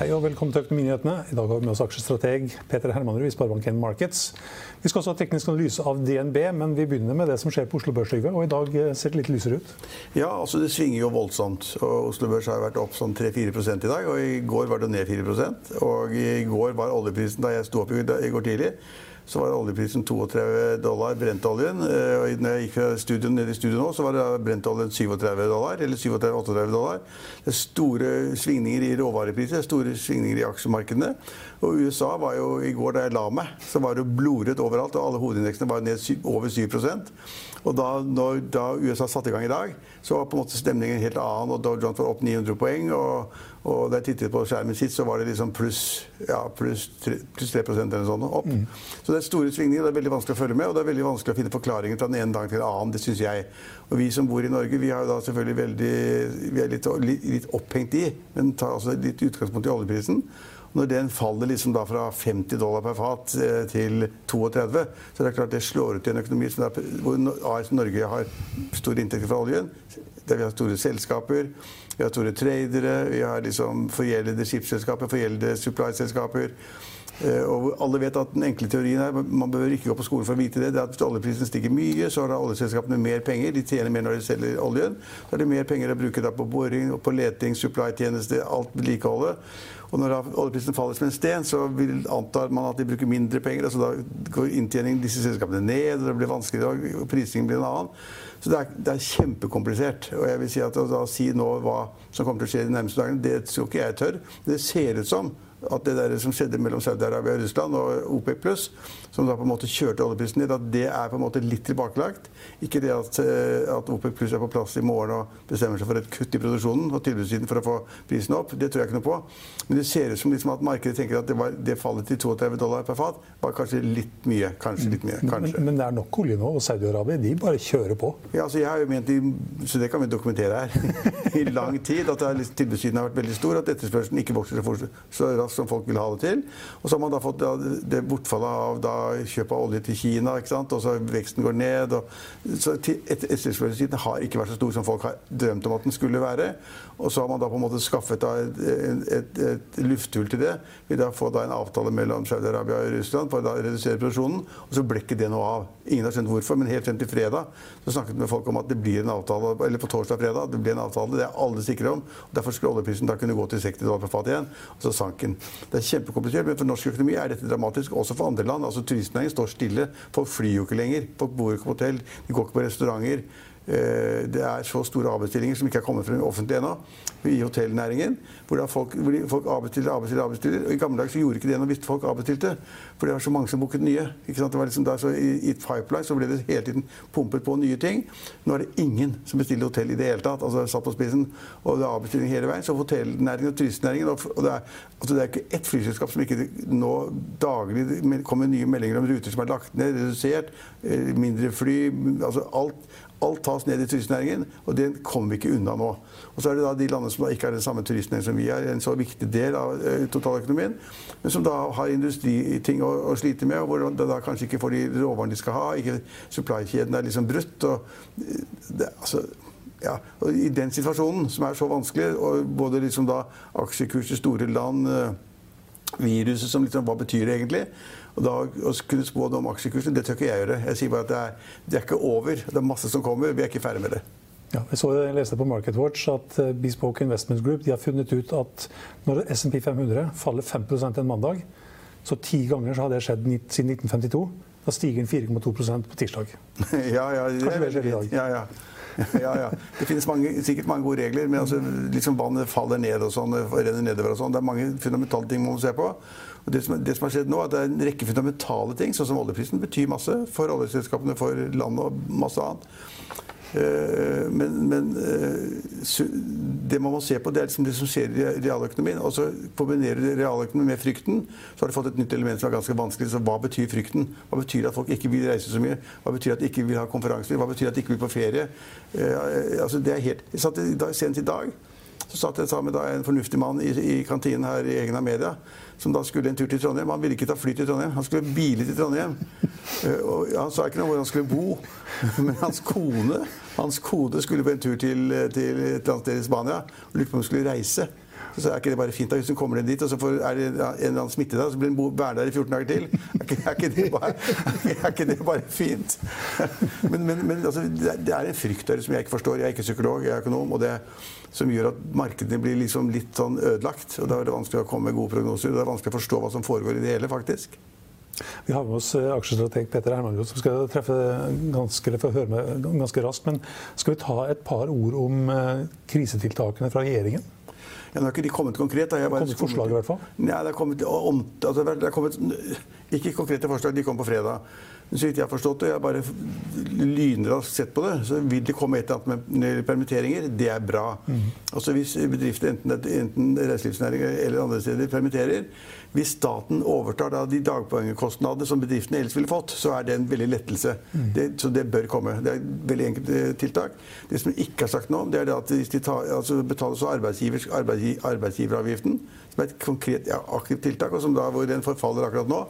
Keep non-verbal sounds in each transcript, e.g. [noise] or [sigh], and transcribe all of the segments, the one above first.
Hei og velkommen til Økonominyhetene. I dag har vi med oss aksjestrateg Peter Hermanrud i Sparebank1 Markets. Vi skal også ha teknisk analyse av DNB, men vi begynner med det som skjer på Oslo Børs. Og i dag eh, ser det litt lysere ut. Ja, altså det svinger jo voldsomt. og Oslo Børs har vært opp sånn 3-4 i dag. og I går var det ned 4 Og i går var oljeprisen, da jeg sto opp i går tidlig, så var oljeprisen 32 dollar, brentoljen. Og når jeg gikk fra studio ned i studio nå, så var det brentoljen 37 dollar, eller 37-38 dollar. Det er store svingninger i råvarepriser, store svingninger i aksjemarkedene. Og USA var jo i går da jeg la meg, så var det blodrødt overalt, og alle hovedindeksene var ned over 7 og da, når, da USA satte i gang i dag, så var på en måte stemningen helt annen. og Dow Jones var opp 900 poeng. Og, og da jeg tittet på skjermen sitt, så var det liksom pluss ja, plus 3, plus 3 eller sånn opp. Mm. Så det er store svingninger. Det er veldig vanskelig å følge med, og det er veldig vanskelig å finne forklaringer fra den ene dagen til den annen. Det syns jeg. Og vi som bor i Norge, vi veldig Vi er litt, litt, litt opphengt i, men tar altså litt utgangspunkt i oljeprisen. Når den faller liksom fra 50 dollar per fat eh, til 32, så er det klart det slår ut i en økonomi er, hvor AS Norge har store inntekter fra oljen. Der vi har store selskaper, vi har store tradere, vi har liksom forgjeldede skipsselskaper, forgjeldede supply-selskaper. Eh, og alle vet at den enkle teorien er, Man bør ikke gå på skolen for å vite det. det er at Hvis oljeprisen stiger mye, så har oljeselskapene mer penger. De tjener mer når de selger oljen. Så er det mer penger å bruke på boring, på leting, supply-tjeneste, alt vedlikeholdet. Og når oljeprisen faller som en sten, så vil antar man at de bruker mindre penger. altså Da går inntjeningen disse selskapene ned, og det blir vanskeligere, og prisingen blir en annen. Så det er, det er, kjempekomplisert. Og jeg vil si at å si nå hva som kommer til å skje de nærmeste dagene, det tror ikke jeg tør. Det ser ut som at det der som skjedde mellom Saudi-Arabia og Russland og OPEC som da på en måte kjørte oljeprisen ned, at det er på en måte litt tilbakelagt. Ikke det at, eh, at OPEC er på plass i morgen og bestemmer seg for et kutt i produksjonen og tilbudssiden for å få prisen opp. Det tror jeg ikke noe på. Men det ser ut som liksom at markedet tenker at det, var, det fallet til 32 dollar per fat var kanskje litt mye. Kanskje litt mye. Kanskje. Men, men det er nok olje nå, og Saudi-Arabia de bare kjører på? Ja, altså jeg har jo ment, i, så det kan vi dokumentere her, [laughs] i lang tid, at tilbudssiden har vært veldig stor, at etterspørselen ikke vokser så raskt som folk vil ha det til. Og så har man da fått da, det bortfallet av kjøp av olje til Kina, ikke sant? og så veksten går ned. Og, så Etterspørselssiden har ikke vært så stor som folk har drømt om at den skulle være. Og så har man da på en måte skaffet et, et, et lufthull til det. Vi da får da en avtale mellom Saudi-Arabia og Russland for å redusere produksjonen. Og så ble ikke det noe av. Ingen har skjønt hvorfor, men helt frem til fredag så snakket vi med folk om at det blir en avtale, eller på torsdag-fredag, det blir en avtale. Det er alle sikre om. og Derfor skulle oljeprisen da kunne gå til 60 dollar per fat igjen. Og så sank den. Det er kjempekomplisert, men for norsk økonomi er dette dramatisk. Også for andre land. altså Turistnæringen står stille. Folk flyr jo ikke lenger. Folk bor ikke på hotell. De går ikke på restauranter. Eh, det er så store avbestillinger som ikke er kommet frem offentlig ennå, i hotellnæringen. Hvor folk, folk avbestiller, avbestiller, avbestiller. Og I gamle dager gjorde ikke det noe hvis folk avbestilte. For det var så mange som booket nye. Ikke sant? Det var liksom der, så i, I pipeline så ble det hele tiden pumpet på nye ting. Nå er det ingen som bestiller hotell i det hele tatt. altså satt på spissen, Og det er avbestilling hele veien. Så hotellnæringen og turistnæringen og det, er, altså det er ikke ett flyselskap som ikke nå daglig kommer nye meldinger om ruter som er lagt ned, redusert, eh, mindre fly. altså alt Alt tas ned i turistnæringen, og det kommer vi ikke unna nå. Og så er det da de landene som ikke har den samme turistnæringen som vi er, en så viktig del av eh, totaløkonomien, men som da har industriting å, å, slite med, og hvor de da kanskje ikke får de råvarene de skal ha. ikke Supply-kjeden er liksom brutt. og eh, det, altså, ja, og I den situasjonen, som er så vanskelig, og både liksom da aksjekurser, store land eh, viruset som liksom, Hva betyr det egentlig? Og da å kunne spå noe om aksjekursen, det tør ikke jeg gjøre. Jeg sier bare at det er, det er ikke over. Det er masse som kommer. Vi er ikke ferdig med det. Ja, jeg, så, jeg leste på MarketWatch at eh, Bespoke Investment Group de har funnet ut at når SMP 500 faller 5% en mandag, så ti ganger så har det skjedd siden 1952. Da stiger den 4,2% på tirsdag. [laughs] ja, ja, Kanskje det skjer i dag. Ja, ja. [laughs] ja, ja. Det finnes mange, sikkert mange gode regler, men altså, liksom vannet faller ned og sånn, renner nedover og sånn. Det er mange fundamentale ting man må se på. Og det, som, det som har skjedd nå, er at det er en rekke fundamentale ting, sånn som oljeprisen betyr masse for oljeselskapene, for landet og masse annet. Eh, Men, men eh, det man må se på, det er liksom det som skjer i realøkonomien. Og så kombinerer du realøkonomien med frykten, så har du fått et nytt element som er ganske vanskelig. Så hva betyr frykten? Hva betyr at folk ikke vil reise så mye? Hva betyr at de ikke vil ha konferanser? Hva betyr at de ikke vil på ferie? Eh, altså det er helt... Dag, Senest i dag så satt jeg sammen med en fornuftig mann i, i kantinen her i Egna Media, som da skulle en tur til Trondheim. Han ville ikke ta fly til Trondheim, han skulle bile til Trondheim. Eh, Og han sa ikke noe om hvor han skulle bo, [laughs] men hans kone, hans kone skulle på en tur til, til et eller annet sted i Spania og lurte på om hun skulle reise. Så er ikke det bare fint da, hvis hun kommer ned dit, og så får, er det en eller annen smitte der, så blir hun værende være der i 14 dager til? Er ikke, er ikke, det, bare, er ikke det bare fint? Men, men, men altså, det er- en frykt der som jeg ikke forstår. Jeg er ikke psykolog, jeg er økonom. og det som gjør at markedene blir liksom litt sånn ødelagt. og Da er det vanskelig å komme med gode prognoser. Det er vanskelig å forstå hva som foregår i det hele, faktisk. Vi har med oss eh, aksjestrateg Peter Hermanrud, som skal treffe ganske, eller få høre med ganske raskt. Men skal vi ta et par ord om eh, krisetiltakene fra regjeringen? Ja, nå har ikke de kommet konkret. Da. Jeg bare kommet forslag i hvert fall? Nei, det har kommet, om, altså, det har kommet ikke konkrete forslag, de kom på fredag. Så vidt jeg har forstått det, jeg har bare lynraskt sett på det, så vil det komme et eller annet med- permitteringer. Det er bra. Altså Hvis bedrifter, enten, enten reiselivsnæringen eller andre steder, permitterer Hvis staten overtar da de dagpoengkostnadene som bedriftene ellers ville fått, så er det en veldig lettelse. Det, så det bør komme. Det er et veldig enkelt eh, tiltak. Det som ikke har sagt noe om, det er det at hvis de tar, altså betaler så arbeidsgivers, arbeidsgiveravgiften, som er et konkret ja, aktivt tiltak, og som da, hvor den forfaller akkurat nå,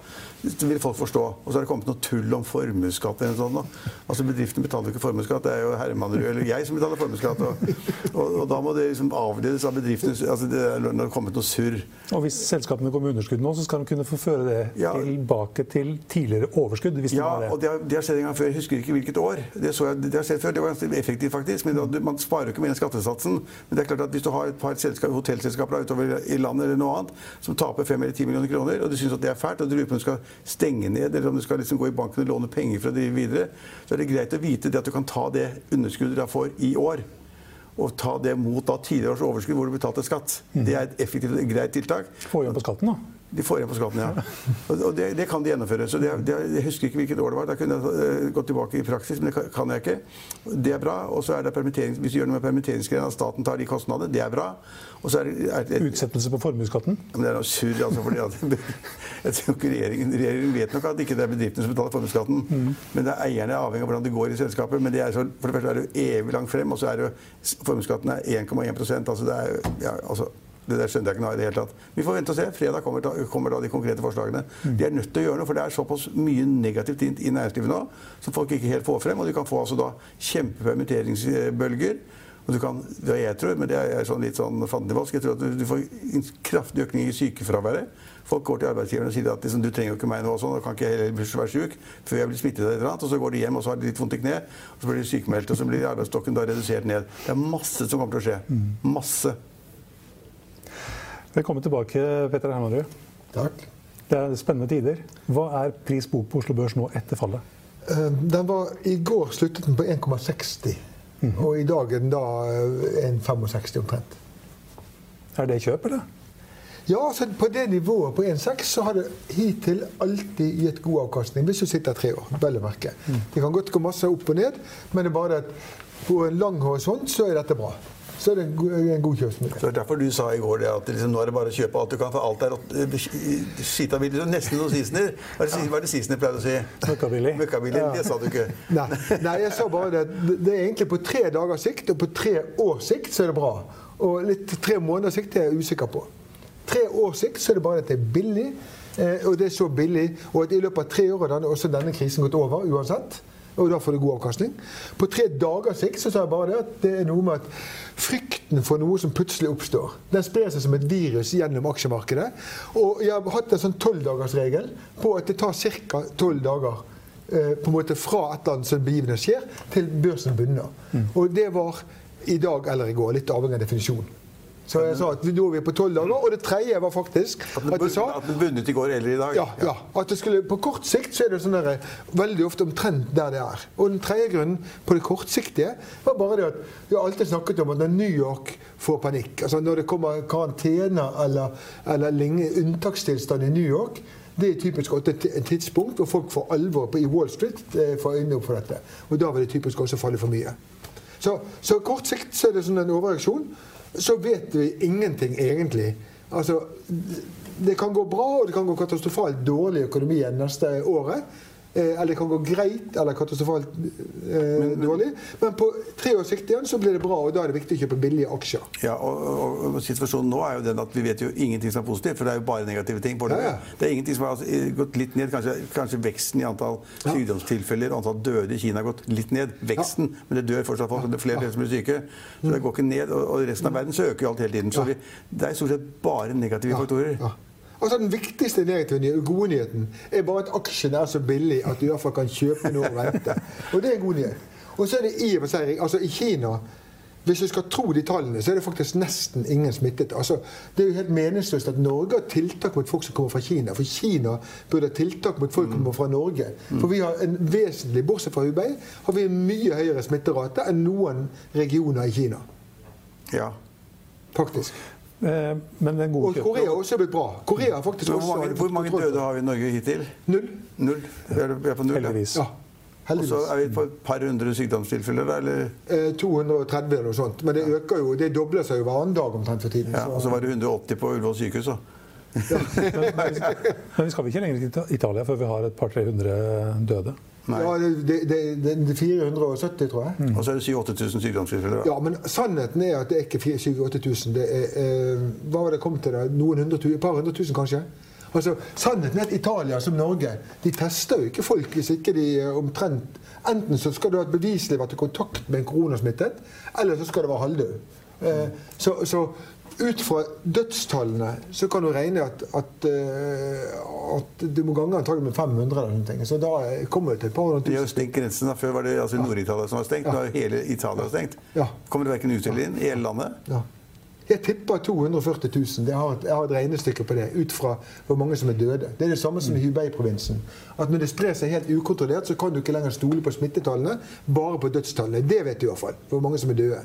vil folk forstå. Og så har det kommet noe tull om formuesskatt eller noe sånt. Altså Bedriftene betaler ikke formuesskatt, det er jo Hermanrud eller jeg som betaler formuesskatt. Og, og, og da må det liksom avledes av bedriftene. Altså det når det har kommet noe surr. Og hvis selskapene går med underskudd nå, så skal de kunne få føre det Ja. tilbake til tidligere overskudd. hvis de Ja, det. og det har, det har skjedd en gang før. Jeg husker ikke hvilket år. Det, så jeg, det har skjedd før. Det var ganske effektivt, faktisk. Men da- man sparer jo ikke med den skattesatsen. Men det er klart at hvis du har et par selskap, hotellselskaper utover i landet eller noe annet, som taper 5 eller 10 millioner kroner, og du syns at det er fælt, og du lurer på om du skal stenge ned, eller om du skal liksom gå i banken og låne penger for å drive videre, så er det greit å vite det at du kan ta det underskuddet du får i år. Og ta det mot da tidligere års overskudd hvor du betalte skatt. Det er et effektivt og greit tiltak. Få igjen på skatten, da. De får igjen på skatten, ja. Og det, det kan de gjennomføre. Så det, det, jeg husker ikke hvilket år det var. Da kunne jeg eh, gått tilbake i praksis, men det kan- jeg ikke. Det er bra. Og så er det permitterings, hvis du gjør noe med permitteringsgreiene, at staten tar de kostnadene, det er bra. Og så er det, er det Utsettelse på formuesskatten. det er noe surr, altså. Fordi at, [laughs] jeg tror ikke regjeringen, regjeringen vet nok at ikke det er bedriftene som betaler formuesskatten. Men det er eierne er avhengig av hvordan det går i selskapet. Men det er så, for det første er det evig langt frem, og så er det formuesskatten er 1,1 altså det er ja, altså, det der skjønte jeg ikke noe i det hele tatt. Vi får vente og se. Fredag kommer, ta, kommer da de konkrete forslagene. De er nødt til å gjøre noe, for det er såpass mye negativt i, i næringslivet nå som folk ikke helt får frem. Og du kan få altså da kjempepermitteringsbølger. Og du kan, det jeg tror, men det er sånn litt sånn fandenivoldsk, jeg tror at du, får en kraftig økning i sykefraværet. Folk går til arbeidsgiveren og sier at liksom, du trenger jo ikke meg nå og sånn, og kan ikke heller være syk før jeg blir smittet av et eller annet. Og så går de hjem og så har de litt vondt i kne, og så blir de sykemeldt, og så blir arbeidsstokken da redusert ned. Det er masse som kommer til å skje. Masse. Velkommen tilbake, Petter Hermanrud. Takk. Det er spennende tider. Hva er pris bok på Oslo Børs nå etter fallet? Eh, Den var, I går sluttet den på 1,60. Og i dag er den da eh, 1,65 omtrent. Er det kjøp, eller? Ja, så På det nivået på 1,6 så har det hittil alltid gitt god avkastning. Hvis du sitter tre år, vel å merke. Det kan godt gå masse opp og ned, men det er bare at på en lang horisont så er dette bra. Så er det en god, kjøpsmulighet. Så det er derfor du sa i går det at liksom, nå er det bare å kjøpe alt du kan, for alt er eh, skita billig. Nesten noen Sissener. Hva er det, er Sissener pleide å si? Møkkabillig. Møkkabillig. Det sa du ikke. Nei, nei, jeg sa bare det. Det er egentlig på tre dagers sikt, og på tre års sikt så er det bra. Og litt tre måneders sikt er jeg usikker på. Tre års sikt så er det bare at det er billig, eh, og det er så billig, og at i løpet av tre år har denne, også denne krisen gått over uansett. Og da får du god avkastning. På tre dagers sikt så sa jeg bare det at det er noe med at frykten for noe som plutselig oppstår, den sprer seg som et virus gjennom aksjemarkedet. Og jeg har hatt en sånn tolvdagersregel på at det tar ca. tolv dager eh, på en måte fra et eller annet som begivenhet skjer, til børsen bunner. Og det var i dag eller i går, litt avhengig av definisjon. Så jeg sa at nå er vi på tolv dager. Og det tredje var faktisk At jeg sa at den vunnet i går eller i dag? ja, ja. At det skulle, på kort sikt så er det sånn der, veldig ofte omtrent der det er. Og den tredje grunnen på det kortsiktige var bare det at vi har alltid snakket om at når New York får panikk, altså når det kommer karantene eller, eller unntakstilstand i New York, det er typisk også et tidspunkt hvor folk får alvor på, i Wall Street får øynene opp for dette. Og da vil det typisk også falle for mye. Så, så kort sikt så er det sånn en overreaksjon. Så vet vi ingenting egentlig. Altså, det kan gå bra, og det kan gå katastrofalt dårlig økonomi igjen neste året. Eh, eller det kan gå greit eller katastrofalt eh, dårlig. Men på tre års sikt igjen så blir det bra, og da er det viktig å kjøpe billige aksjer. Ja, og, og, og Situasjonen nå er jo den at vi vet jo ingenting som er positivt, for det er jo bare negative ting. det. Ja, ja. Det er ingenting som har altså, gått litt ned. Kanskje, kanskje veksten i antall Ja. sykdomstilfeller, antall døde i Kina har gått litt ned. Veksten, men det dør fortsatt folk. og Det er flere som blir syke. Så det går ikke ned. Og, og resten av verden så øker jo alt hele tiden. Så vi, det er stort sett bare negative faktorer. Altså Den viktigste negative gode nyheten er bare at aksjen er så billig at du i hvert fall kan kjøpe noe og vente. Og det er en god nyhet. Og så er det i og for seg altså I Kina hvis du skal tro de tallene, så er det faktisk nesten ingen smittet. Altså, det er jo helt meningsløst at Norge har tiltak mot folk som kommer fra Kina. For Kina burde ha tiltak mot folk som kommer fra Norge. For vi har en vesentlig, bortsett fra Hubei, har vi en mye høyere smitterate enn noen regioner i Kina. Ja. Faktisk. Eh, Men den gode Og Korea har også blitt bra. Korea har faktisk også hvor mange, hvor mange døde har vi i Norge hittil? Null. Null? Vi er, vi er på null, ja. heldigvis. Ja, Og så er vi på et par hundre sykdomstilfeller, da? Eller? Eh, 230 eller noe sånt. Men det øker jo, det dobler seg jo hver annen dag omtrent for tiden. Ja, og så var det 180 på Ullevål sykehus. da. [laughs] Men vi skal vel ikke lenger til Italia før vi har et par-tre hundre døde? Ja, det, det, det, det, det er 470, tror jeg. Og så er det 7000-8000 sykdomstilfeller. Ja, men sannheten er at det er ikke 7000-8000. Det er eh, Hva var det kom til? da? Noen hundre et par hundre tusen, kanskje? Altså, Sannheten er at Italia, som Norge, de tester jo ikke folk hvis ikke de eh, omtrent Enten så skal du ha et beviselig vært i kontakt med en koronasmittet, eller så skal det være halvdød. Eh, så, så ut fra dødstallene så kan du regne at, at, eh, at du må gange antagelig med 500 eller noe. Så da kommer du til et par hundre Det er jo tusen. stengt grensen. da. Før var det altså Nord-Italia som var stengt. Nå er hele Italia stengt. Kommer det verken ut eller inn i hele landet? Ja. Jeg tipper 240 000. Jeg har, et, jeg har et regnestykke på det, ut fra hvor mange som er døde. Det er det samme som i Hubei-provinsen. At når det sprer seg helt ukontrollert, så kan du ikke lenger stole på smittetallene, bare på dødstallene. Det vet du i hvert fall. Hvor mange som er døde.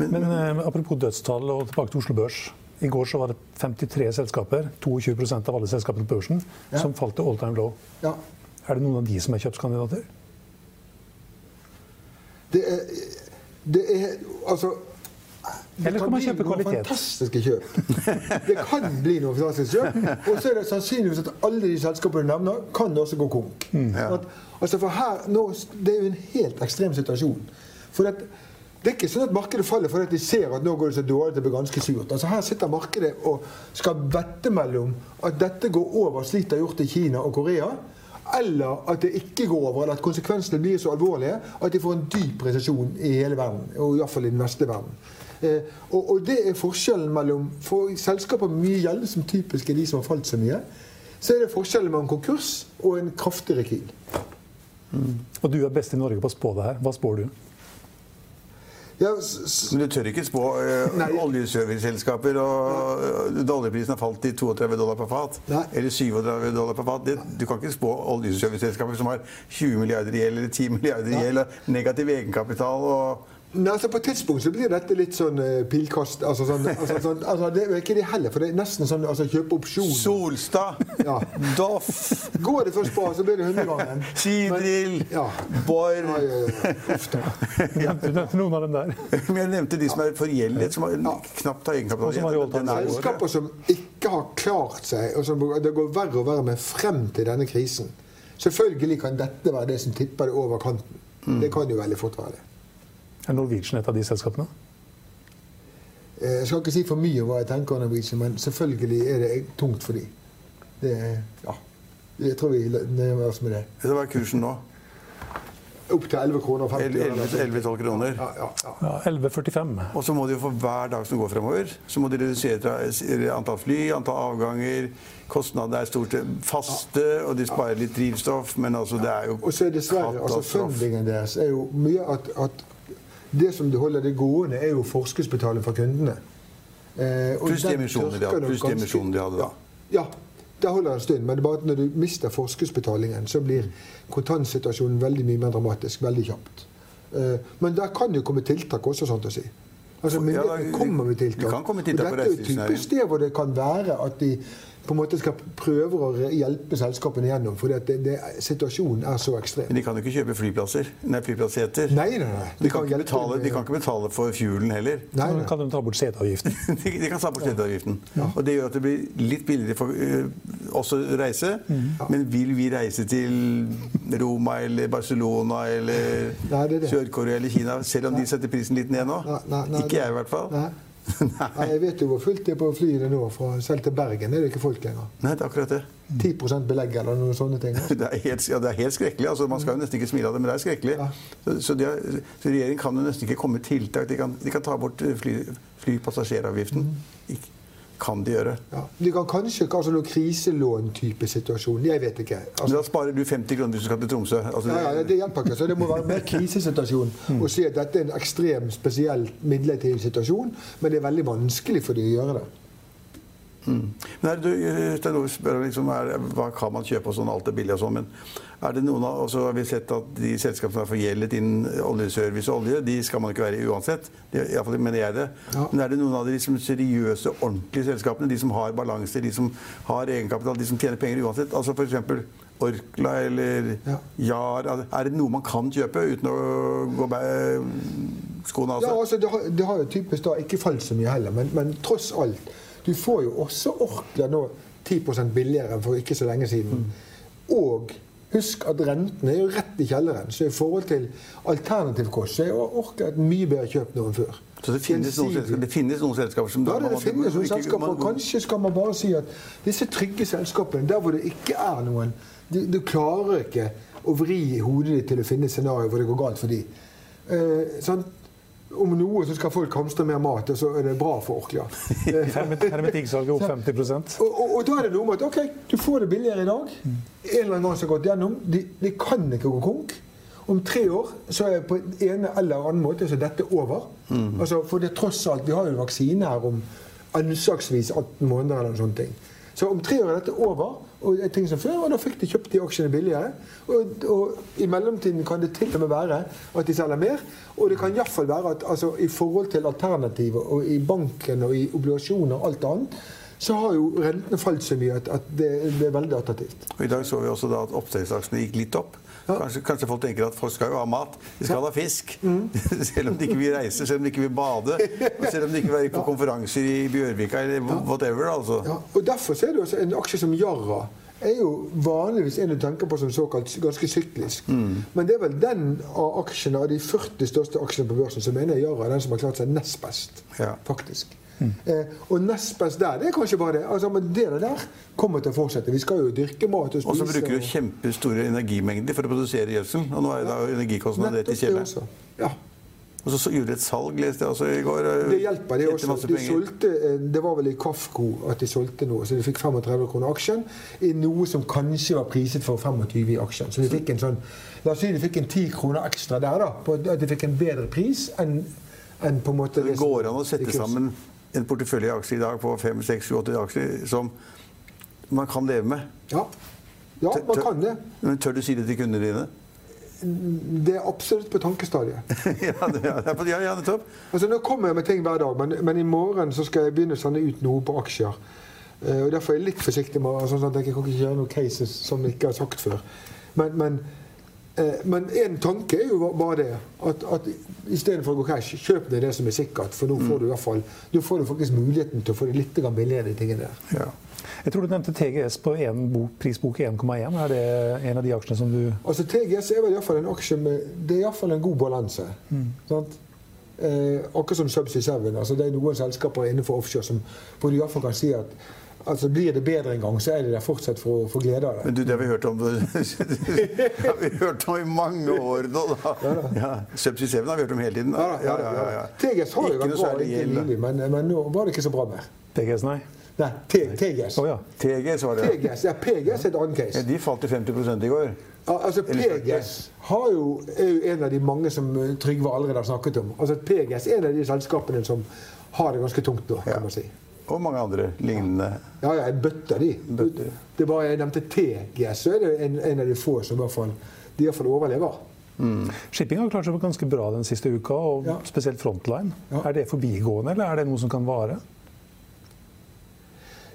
Men men apropos dødstall og tilbake til Oslo Børs. I går så var det 53 selskaper, 22% av alle selskapene på børsen, Ja. som falt til all time low. Ja. Er det noen av de som er kjøpskandidater? Det er, det er Altså det Eller kan man bli kjøpe kvalitet? fantastiske kjøp. Det kan bli noe fantastisk kjøp. [laughs] Og så er det sannsynligvis at alle de selskapene du nevner, kan også gå konk. At, altså for her, nå, det er jo en helt ekstrem situasjon. For at, det er ikke sånn at markedet faller fordi de ser at nå går det så dårlig at det blir ganske surt. Altså Her sitter markedet og skal vette mellom at dette går over slik det har gjort i Kina og Korea, eller at det ikke går over, eller at konsekvensene blir så alvorlige at de får en dyp resesjon i hele verden, og iallfall i den vestlige verden. Eh, og, og det er forskjellen mellom For selskaper med mye gjeld, som typisk er de som har falt så mye, så er det forskjellen mellom konkurs og en kraftig rekyl. Og du er best i Norge på å spå det her. Hva spår du? Ja, Men du tør ikke spå uh, Nei. oljeserviceselskaper og uh, da oljeprisen har falt til 32 dollar per fat, Nei. eller 37 dollar per fat. Det, du kan ikke spå oljeserviceselskaper som har 20 milliarder i gjeld eller 10 milliarder i gjeld, negativ egenkapital og Nei, altså På et tidspunkt så blir dette litt sånn eh, pilkast. Altså, sånn, altså, sånn, altså Det er ikke det heller, for det er nesten sånn altså, kjøpe opsjoner. Solstad, Ja. Doff, Går det først bra, så blir det hundregangen. Seadrill, [laughs] Men- ja. Borr Ja, ja, ja. Uff da. [laughs] Du nevnte noen av dem der. Men jeg nevnte de som er forgjeldet, som har, knapt har egenkapital. Er. Selskaper som ikke har klart seg, og som det går verre og verre med frem til denne krisen. Selvfølgelig kan dette være det som tipper det over kanten. Det kan jo veldig fort være det. Er Norwegian et av de selskapene? Eh, Jeg skal ikke si for mye om hva jeg tenker om Norwegian, men selvfølgelig er det tungt for dem. Det, ja. Jeg tror vi nøyer oss med det. Hva er kursen nå? opp til 11 kroner og 50 øre. 11-12 kroner. Ja, ja, ja. Ja, 11,45. Og så må de jo for hver dag som går fremover, så må de redusere antall fly, antall avganger. Kostnadene er stort sett faste, og de sparer litt drivstoff, men altså det er jo Og så er dessverre altså fundingen deres er jo mye at, at det som det holder det gående, er jo forskuddsbetaling fra kundene. Eh, Pluss de emisjonene de de ganske- de hadde da. Ja, ja, det holder en stund. Men det er bare at når du mister forskuddsbetalingen, så blir kontantsituasjonen veldig mye mer dramatisk veldig kjapt. Eh, men der kan jo komme tiltak også, sånn å si. Altså, Myndighetene ja, kommer med det Vi kan komme tiltak og dette er jo typisk det hvor det kan være at de på en måte skal prøve å hjelpe selskapene gjennom, fordi det, det, situasjonen er så ekstrem. Men de kan jo ikke kjøpe flyplasser. Nei, flyplassseter. Nei, nei, nei. De kan, ikke betale, de kan ikke betale for fuelen heller. Nei, nei. kan de ta bort seteavgiften. [laughs] De, de kan ta bort seteavgiften. Og det gjør at det blir litt billigere for uh, oss å reise. Men vil vi reise til Roma eller Barcelona eller er. Sør-Korea eller Kina, selv om de setter prisen litt ned nå? Nei, nei, nei, ikke jeg, i hvert fall. Nei. Nei, jeg vet jo hvor fullt det er på flyene nå. Fra, selv til Bergen er det ikke folk lenger. Nei, det er akkurat det. 10 belegg eller noen sånne ting. [laughs] Det er helt, ja, det er helt skrekkelig. Altså, man skal jo nesten ikke smile av det, men det er skrekkelig. Ja. Så, så, de har, så regjeringen kan jo nesten ikke komme med tiltak. De kan, de kan ta bort fly, flypassasjeravgiften. Ikke- Kan de gjøre. Ja. De kan kanskje altså noen kriselån-type situasjon. Jeg vet ikke. Altså, da sparer du 50 kroner hvis du skal til Tromsø. Altså, ja, ja, det hjelper ikke. Så det må være mer krisesituasjon. [laughs] Å si at dette er en ekstrem, spesiell, midlertidig situasjon. Men det er veldig vanskelig for de å gjøre det. Men er du, Stein spør liksom, er, hva kan man kjøpe og sånn, alt er billig og sånn, men er det noen av, også har vi sett at de selskapene som er forgjeldet innen oljeservice og olje, de skal man ikke være i uansett. Det, i hvert fall mener jeg det. Ja. Men er det noen av de liksom, seriøse, ordentlige selskapene, de som har balanse, de som har egenkapital, de som tjener penger uansett? Altså f.eks. Orkla eller Ja. Jar. Er det noe man kan kjøpe uten å gå skoene av Ja, seg? altså, det, har, det har jo typisk da ikke falt så mye heller, men, men tross alt. Du får jo også Orkla nå 10 billigere enn for ikke så lenge siden. Og husk at rentene er jo rett i kjelleren. Så i forhold til alternativkost så er Orkla et mye bedre kjøp nå enn før. Så det finnes, noen selskaper, det finnes noen selskaper som Ja, det, det finnes noen selskaper. og Kanskje skal man bare si at disse trygge selskapene, der hvor det ikke er noen Du, du klarer ikke å vri hodet ditt til å finne et scenario hvor det går galt for dem. Eh, sant? Om noe så skal folk hamstre mer mat, og så er det bra for Orkla. [laughs] Eh, Hermetikksalget opp 50 og, og, og da er det noe med at ok, du får det billigere i dag. En eller annen gang som har gått gjennom. De, de kan ikke gå konk. Om tre år så er på en eller annen måte så dette over. Altså, for det tross alt, Vi har jo en vaksine her om anslagsvis 18 måneder eller noen sånne ting. Så om tre år er dette over, og ting som før, og da fikk de kjøpt de aksjene billigere. Og, og i mellomtiden kan det til og med være at de selger mer. Og det kan iallfall være at altså, i forhold til alternativer og i banken og i obligasjoner og alt annet, så har jo rentene falt så mye at, at det, det er veldig attraktivt. Og I dag så vi også da at oppdrettsaksjene gikk litt opp. Ja. Kanskje, kanskje folk tenker at folk skal jo ha mat. De skal ha fisk. Mm. [laughs] selv om de ikke vil reise, selv om de ikke vil bade. [laughs] Og selv om de ikke vil være på konferanser i Bjørvika eller whatever. altså. Ja, og Derfor er det også en aksje som Yara er jo vanligvis en du tenker på som såkalt ganske syklisk. Men det er vel den av aksjene av de 40 største aksjene på børsen som mener Yara er den som har klart seg nest best. Ja. Faktisk. Eh, og nest best der, det er kanskje bare det. Altså, men det der kommer til å fortsette. Vi skal jo dyrke mat og spise. Og så bruker du kjempestore energimengder for å produsere gjødsel. Og nå er da energikostnadene Nettopp det også. Ja. Og så, gjorde de et salg, leste jeg også i går. Det hjelper, det også. De solgte, eh, det var vel i Kafko at de solgte noe, så de fikk 35 kroner aksjen i noe som kanskje var priset for 25 i aksjen. Så de fikk en sånn, la oss si de fikk en 10 kroner ekstra der, da. På at de fikk en bedre pris enn enn på en måte Det går an å sette sammen en portefølje aksjer i dag på 5-6-8 aksjer som man kan leve med. Ja. ja, man kan det. Men tør du si det til kundene dine? Det er absolutt på tankestadiet. [laughs] ja, det- ja, er ja, nettopp. Altså Nå kommer jeg med ting hver dag, men, men i morgen så skal jeg begynne å sende ut noe på aksjer. Uh, og Derfor er jeg litt forsiktig med sånn at jeg kan ikke gjøre noen cases som jeg ikke har sagt før. Men, men, men en tanke er jo bare det at, at istedenfor å gå cash, kjøp deg det som er sikkert. For nå får du i hvert fall Nå får du faktisk muligheten til å få det litt billigere, de tingene der. Ja. Jeg tror du nevnte TGS på en bok, prisbok 1,1. Er det en av de aksjene som du Altså TGS er vel i hvert fall en aksje med Det er iallfall en god balanse. Sant? Eh, akkurat som Subsea 7. Altså det er noen selskaper innenfor offshore som, hvor du iallfall kan si at Altså Blir det bedre en gang, så er de der fortsatt for å få glede av det. Men du, det har vi hørt om [laughs] det har vi hørt om i mange år nå. da. Ja, da. Subsea 7 har vi hørt om hele tiden. Ja, Da. ja, da, ja. TGS har jo vært bra inntil nylig, men, men nå var det ikke så bra mer. TGS, nei. Nei, TGS. Å ja. TGS var det. TGS, ja, PGS er et annet Ja, case. de falt til 50% i går. Ja, altså PGS har jo, er jo en av de mange som eh, Trygve allerede har snakket om. Altså PGS er en av de selskapene som har det ganske tungt nå, Ja. kan man si. Og mange andre lignende. Ja, ja, en bøtte de. Bøtter. Det bare jeg nevnte TGS, så er det en, en av de få som i hvert fall, de i hvert fall overlever. Shipping har klart seg ganske bra den siste uka, og Ja. spesielt Frontline. Ja. Er det forbigående, eller er det noe som kan vare?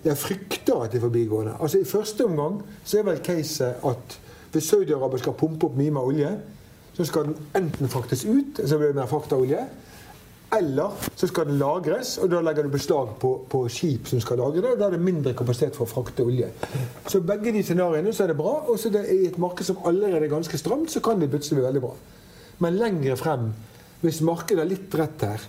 Jeg frykter at det er forbigående. Altså I første omgang så er vel caset at hvis Saudi-Arabia skal pumpe opp mye mer olje, så skal den enten fraktes ut, så blir det mer frakt olje, eller så skal den lagres, og da legger du beslag på, på skip som skal lagre det, og da er det mindre kapasitet for å frakte olje. Så begge de scenarioene så er det bra, og så er det i et marked som allerede er ganske stramt, så kan det plutselig bli veldig bra. Men lengre frem, hvis markedet er litt rett her,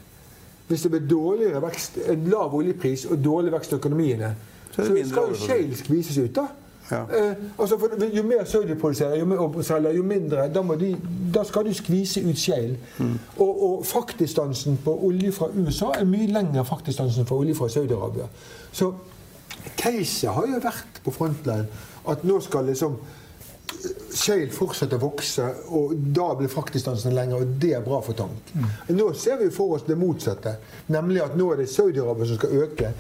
hvis det blir dårligere vekst, en lav oljepris og dårlig vekst i økonomiene, Så så, skal jo shale skvises ut, da. Ja. Eh, altså jo mer Saudi produserer jo mer, og selger, jo mindre da, må de, da skal du skvise ut shale. Mm. Og, og fraktdistansen på olje fra USA er mye lengre fraktdistansen for olje fra Saudi-Arabia. Så caset har jo vært på frontline at nå skal liksom Shale fortsetter å vokse, og da blir fraktdistansen lengre, og det er bra for tank. Nå ser vi for oss det motsatte, nemlig at nå er det Saudi-Arabia som skal øke.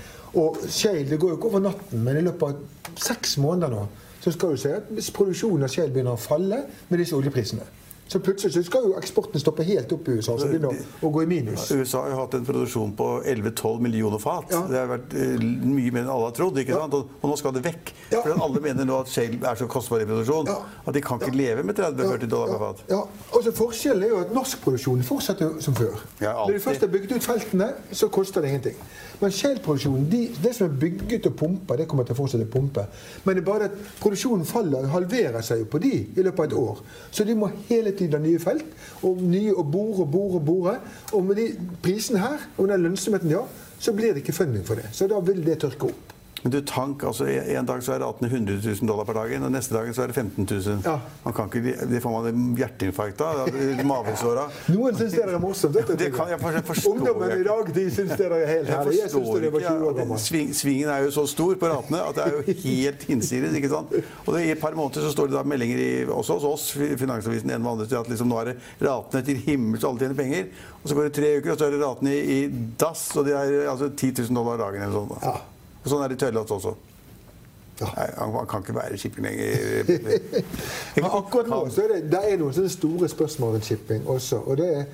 Og Shale det går jo ikke over natten, men i løpet av seks måneder nå så skal du se at produksjonen av Shale begynner å falle med disse oljeprisene, så plutselig så skal jo eksporten stoppe helt opp i USA, så begynner å, gå i minus. USA har jo hatt en produksjon på 11-12 millioner fat. Ja. Det har vært eh, mye mer enn alle har trodd. ikke sant? Og, og nå skal det vekk. Ja. For alle mener nå at shale er så kostbar i produksjon Ja. at de kan ikke leve med 30-40 dollar per fat. Ja, altså Forskjellen er jo at norsk produksjon fortsetter som før. Ja, Når de først har bygget ut feltene, så koster det ingenting. Men shale-produksjonen, de, det som er bygget og pumpa, det kommer til å fortsette å pumpe. Men det er bare at produksjonen faller, halverer seg jo på de i løpet av et år. Så de må hele tiden ha nye felt, og nye og bore og bore og bore. Og med de prisene her, og den lønnsomheten de har, så blir det ikke funding for det. Så da vil det tørke opp. Men du, tank, altså En dag så er ratene 100 000 dollar per dagen, og neste dag så er det 15 000. Ja. Man kan ikke, det får man hjerteinfarkt av. Mavesåra. Noen syns det er morsomt. Dette. Det kan jeg for- forstå. Ungdommen i dag de syns det er helt herlig. Jeg syns forstår det var ikke. 20 år ja. gammel. Sving, svingen er jo så stor på ratene at det er jo helt hinsides. ikke sant? Og det, I et par måneder så står det da meldinger i, også hos oss, Finansavisen, en og andre, til at liksom nå er det ratene til himmels, alle tjener penger. Og så går det tre uker, og så er det ratene i, i dass, og det er altså 10 000 dollar dagen eller sånn. da. Ja. Og sånn er det i Tøylas også. Ja. Nei, han, han kan ikke være shipping lenger. [laughs] Men akkurat nå så er det, det er noen sånne store spørsmål rundt shipping også. og det er,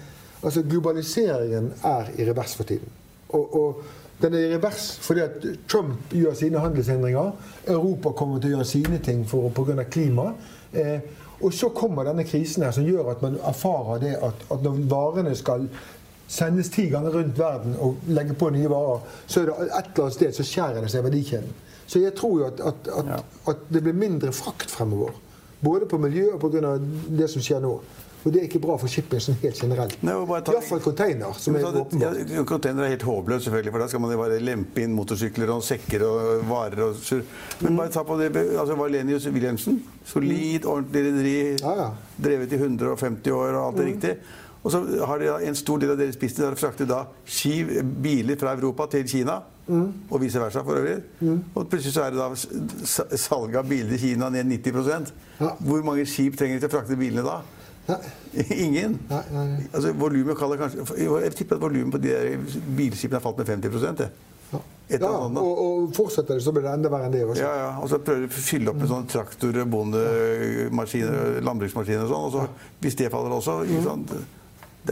altså Globaliseringen er i revers for tiden. Og, og den er i revers fordi at Trump gjør sine handelshindringer. Europa kommer til å gjøre sine ting pga. klima. Eh, og så kommer denne krisen her som gjør at man erfarer det at, at når varene skal sendes ti ganger rundt verden og legger på nye varer, så er det et eller annet sted så skjærer det seg i verdikjeden. Så jeg tror jo at, at, at, at det blir mindre frakt fremover. Både på miljø og pga. det som skjer nå. Og det er ikke bra for shipping sånn helt generelt. Iallfall container, som er åpenbart. ja, Container er helt håpløst, selvfølgelig, for da skal man jo bare lempe inn motorsykler og sekker og varer. og sur. Men bare ta på det altså Valenius Wilhelmsen. Solid, ordentlig rederi. Ja, ja. Drevet i 150 år og alt er riktig. Og så har de en stor del av deres business er å frakte da skiv, biler fra Europa til Kina. Og vice versa, for øvrig. Og plutselig så er det da salget av biler i Kina ned 90 Ja. Hvor mange skip trenger de til å frakte bilene da? Nei. [laughs] Ingen. Nei, nei, nei. Altså, volumet kaller kanskje, jeg tipper at volumet på de der bilskipene har falt med 50 det. Ja. Ja, og, og fortsetter det, så blir det enda verre enn det også. Ja, ja. Og så prøver de å fylle opp med sånne traktorer, bondemaskiner, landbruksmaskiner og sånn. Og så, hvis det faller også ikke sant?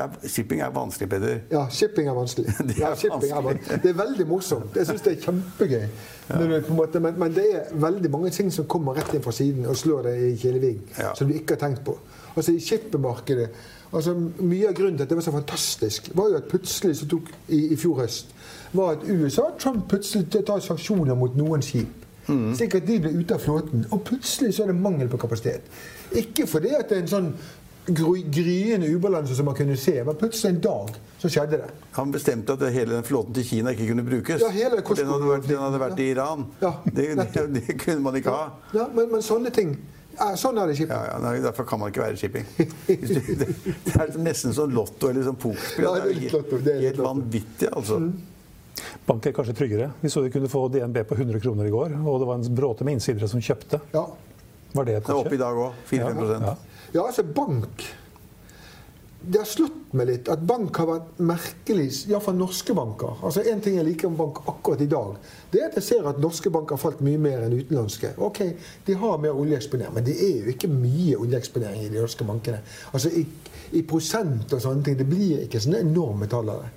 Er, Shipping er vanskelig, Peder. Ja, shipping er vanskelig. [laughs] Det er ja, shipping er vanskelig. vanskelig. Det er veldig morsomt. Jeg syns det er kjempegøy. Ja. men, men det er veldig mange ting som kommer rett inn fra siden og slår deg i kileving, Ja. som du ikke har tenkt på. Altså I skippermarkedet altså Mye av grunnen til at det var så fantastisk, var jo at plutselig så tok i, i fjor høst var at USA Trump plutselig tar sanksjoner mot noen skip. Slik at de ble ute av flåten. Og plutselig så er det mangel på kapasitet. Ikke fordi at det er en sånn gryende ubalanse som man kunne se. Men plutselig en dag så skjedde det. Han bestemte at hele den flåten til Kina ikke kunne brukes. Ja, hele For den hadde vært, den hadde vært i Iran. Ja, Det, det, det kunne man ikke ha. Ja, men, men sånne ting ja, Sånn er det i shipping. Ja, ja, nei, Derfor kan man ikke være i shipping. Det, er nesten som lotto eller sånn pokerspill. Det er helt- lotto, det litt helt. Mm. vanvittig, altså. Bank er kanskje tryggere. Vi så vi kunne få DNB på 100 kroner i går, og det var en bråte med innsidere som kjøpte. Ja. Var det et Det er oppe i dag òg. 4-5 Ja. Ja, altså bank Det har slått meg litt at bank har vært merkelig, iallfall norske banker. Altså En ting jeg liker om bank akkurat i dag, det er at jeg ser at norske banker har falt mye mer enn utenlandske. Ok, De har mer oljeeksponering, men det er jo ikke mye oljeeksponering i de norske bankene. Altså I, i prosent og sånne ting. Det blir ikke sånne enorme tall av det.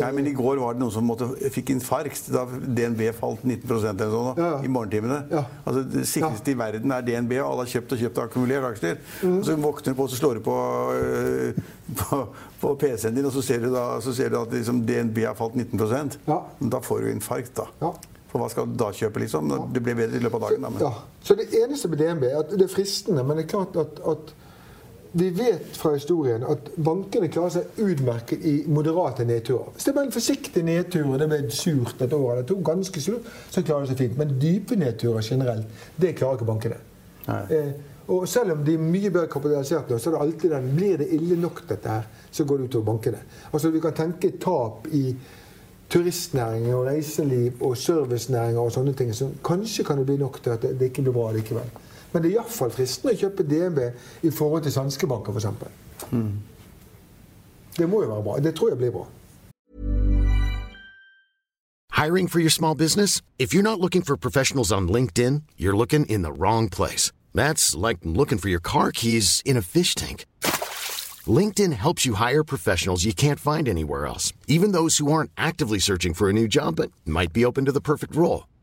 Nei, men I går var det noen som måtte, fikk infarkt da DNB falt 19% eller sånn ja, Ja. i morgentimene. Ja. Altså, det sikreste i verden er DNB, og alle har kjøpt og kjøpt og akkumulert aksjer. Mm. Og Så våkner du på og så slår du på, øh, på, på PC-en din, og så ser du, da, så ser du at liksom, DNB har falt 19 Ja. Da får du infarkt, da. For hva skal du da kjøpe, liksom? Det blir bedre i løpet av dagen. Da, men. Så det eneste med DNB er at det er fristende, men det er klart at, at vi vet fra historien at bankene klarer seg utmerket i moderate nedturer. Hvis det er bare en forsiktig nedtur, og det blir surt et år eller to, ganske surt, så klarer det seg fint. Men dype nedturer generelt, det klarer ikke bankene. Eh, og selv om de er mye bedre kapitalisert nå, så er det alltid den Blir det ille nok, dette her, så går det utover bankene. Altså Vi kan tenke tap i turistnæringen og reiseliv og servicenæringer og sånne ting. Så kanskje kan det bli nok til at det, det ikke blir bra likevel. Men det er iallfall fristende å kjøpe DNB i forhold til f.eks. Det må jo være bra. Det tror jeg blir bra. Hiring for your small business? If you're not looking for professionals on LinkedIn, you're looking in the wrong place. That's like looking for your car keys in a fish tank. LinkedIn helps you hire professionals you can't find anywhere else, even those who aren't actively searching for a new job but might be open to the perfect role.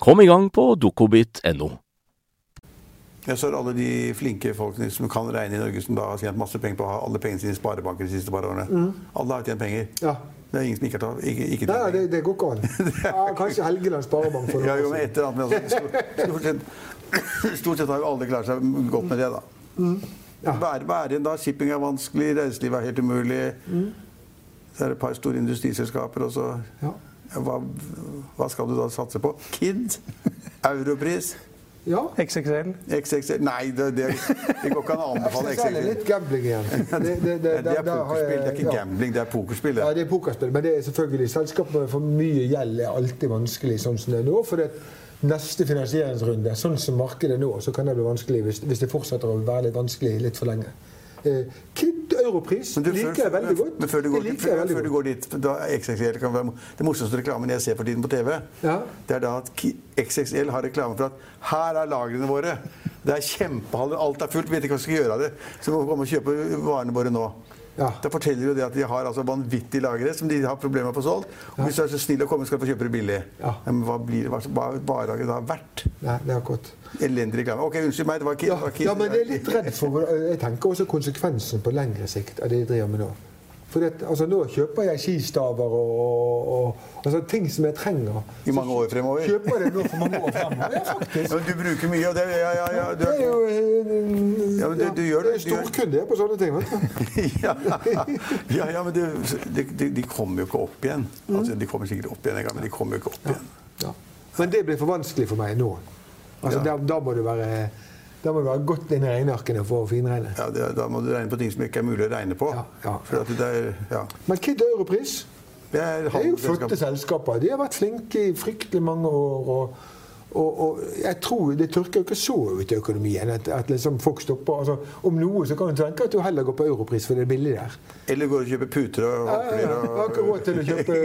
Kom i gang på dokobit.no. Jeg ser alle de flinke folkene som kan regne i Norge, som da har tjent masse penger på å ha alle pengene sine i sparebanker de siste par årene. Alle har tjent penger. Ja. Det er ingen som ikke har tatt ikke, ikke Nei, det, det går ikke an. [laughs] Ja, kanskje Helgeland Sparebank. for Ja, jo, men et eller annet, men altså, stort, stort, sett, [coughs] stort sett har jo alle klart seg godt med det, da. Ja. Hva er, hva er igjen da? Shipping er vanskelig, reiselivet er helt umulig. Så er det et par store industriselskaper, og så Ja. Hva, hva skal du da satse på? Kid? Europris? Ja. XXL. XXL? Nei, det, det, det går ikke an å anbefale XXL er litt gambling igjen. [laughs] Det, det, det, Det er pokerspill, det er ikke ja. gambling, det er pokerspill. Ja, Det. det er pokerspill, men det er selvfølgelig selskaper med for mye gjeld er alltid vanskelig sånn som det er nå. For det neste finansieringsrunde, sånn som markedet er nå, så kan det bli vanskelig hvis, hvis det fortsetter å være litt vanskelig litt for lenge. Eh, Kid Europris Men du, liker jeg veldig godt. Men før du går, Det før, før du går dit da XXL kan være, Det morsomste reklamen jeg ser for tiden på TV, Ja. det er da at XXL har reklame for at her er lagrene våre. Det er kjempehaller, alt er fullt, vi vet ikke hva vi skal gjøre av det. Så må komme og kjøpe varene våre nå. Ja. Da forteller jo det at de har altså vanvittige lagre som de har problemer med å få solgt. Og hvis du er så snill å komme, skal du få kjøpe det billig. Ja. Men hva blir er varelageret da verdt? Nei, det er akkurat. Elendig reklame. Ok, unnskyld meg, det var ikke Ja, ja, men jeg er litt redd for Jeg tenker også konsekvensen på lengre sikt av det de driver med nå. For det, altså, nå kjøper jeg skistaver og, og, og altså, ting som jeg trenger. I mange år fremover. Kjøper jeg det nå for mange år fremover? Ja, faktisk. Ja, du bruker mye, av det Ja, ja, ja. Du er er, ja, men du, du gjør det. Jeg er storkunde på sånne ting. vet du. [laughs] ja, ja, ja, men det, de, de, de kommer jo ikke opp igjen. Altså, de kommer sikkert opp igjen en gang, men de kommer jo ikke opp igjen. Ja. Men det blir for vanskelig for meg nå. Altså, da, da må du være da må du være godt inn i regnearkene for å finregne. Ja, det, da må du regne på ting som ikke er mulig å regne på. Ja, ja, ja. Men Kid og Europris Det er, det er jo flotte selskaper. De har vært flinke i fryktelig mange år. og og, og jeg tror Det tørker jo ikke så ut i økonomien at, at liksom folk stopper. altså Om noe så kan du tenke at du heller går på europris, for det er billig der. Eller går og kjøper puter og Ja, ja, ja. Har ikke råd til å kjøpe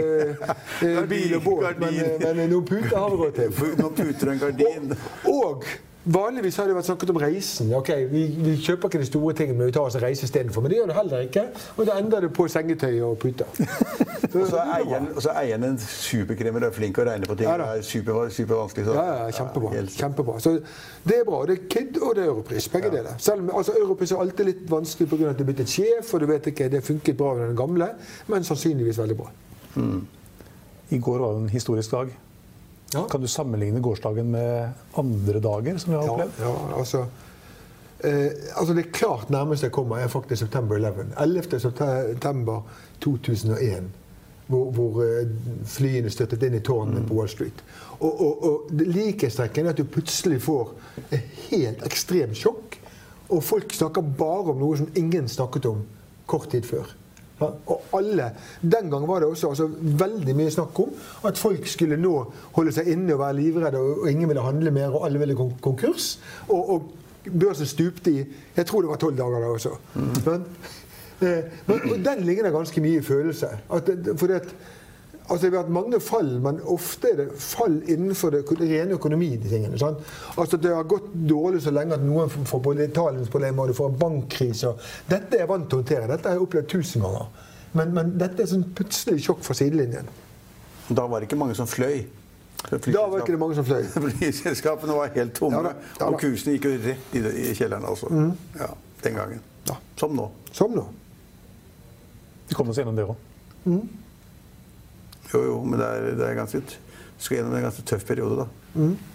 eh, bil og båt, men, men noen puter har vi råd til. Noen puter og en gardin. Og vanligvis har det vært snakket om reisen. Ok, vi, vi kjøper ikke de store tingene, men vi tar oss en reise istedenfor. Men det gjør du heller ikke. Og da ender du på sengetøy og puter. [laughs] Og så er eieren, og så er eieren en superkrimmer og er flink til å regne på ting. Ja det er super, supervanskelig. så- Ja, ja, kjempebra. Ja, kjempebra. Så det er bra. Det er Kid og det er Europris. Begge deler. Selv om altså, Europris er alltid litt vanskelig pga. at det er blitt et sjef, og du vet ikke, det funket bra med den gamle, men sannsynligvis veldig bra. I går var det en historisk dag. Ja. Kan du sammenligne gårsdagen med andre dager som vi har opplevd? ja altså, eh, altså Det klart nærmeste jeg kommer, er faktisk September 11. 11. september 2001. Hvor, hvor eh, flyene styrtet inn i tårnene på Wall Street. Og, og, og det likhetstrekken er at du plutselig får et helt ekstremt sjokk. Og folk snakker bare om noe som ingen snakket om kort tid før. Og alle, Den gang var det også altså, veldig mye snakk om at folk skulle nå holde seg inne og være livredde, og, ingen ville handle mer, og alle ville kon konkurs. Og, og børsen stupte i Jeg tror det var tolv dager da også. Men, eh, men og den ligner ganske mye i følelse. At, det- fordi at, altså, det har vært mange fall, men ofte er det fall innenfor det rene økonomitingene. sant? Altså Det har gått dårlig så lenge at noen får- betalingsproblemer, og du får en bankkrise. Dette er jeg vant til å håndtere. Dette har jeg opplevd tusen ganger. Men, men dette er sånn plutselig sjokk fra sidelinjen. Da var det ikke mange som fløy. Da var ikke det mange som fløy. [laughs] Flyselskapene var helt tomme, Ja da, ja da. og kursene gikk jo rett i, kjelleren. altså. Ja, Den gangen. Ja. Som nå. Som nå. Vi kom oss gjennom det òg. Jo, jo, men det er, det er ganske, du skal gjennom en ganske tøff periode, da.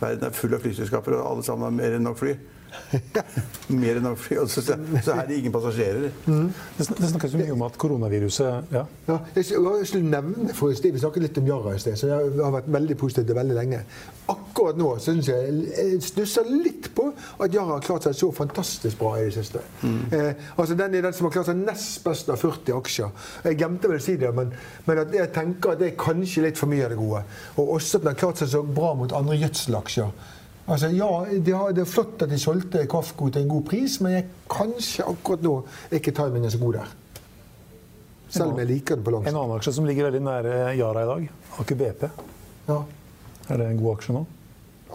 Verden er full av flyselskaper, og alle sammen har mer enn nok fly. [laughs] mer enn nok fly, og så, så er det ingen passasjerer. Det sn- det snakkes mye om at koronaviruset ja, Ja, jeg skulle nevne for i sted, Vi snakket litt om Yara i sted, så jeg har vært veldig positiv til veldig lenge. Akkurat nå syns jeg jeg stusser litt på at Yara har klart seg så fantastisk bra i det siste. Eh, altså Den er den som har klart seg nest best av 40 aksjer. Jeg glemte vel å si det, men, men at jeg tenker at det er kanskje litt for mye av det gode. Og også at den har klart seg så bra mot andre gjødselaksjer. Altså, ja, det, har, det er flott at de solgte Kafko til en god pris, men jeg, kanskje akkurat nå er ikke timingen så god der. Selv om jeg liker den på lang En annen aksje som ligger veldig nære Yara i dag, Aker BP. Ja. Er det en god aksje nå?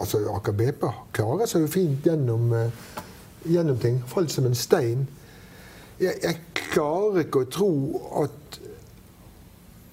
Altså, Aker BP klarer seg jo fint gjennom, eh, gjennom ting. Falt som en stein. Jeg, jeg klarer ikke å tro at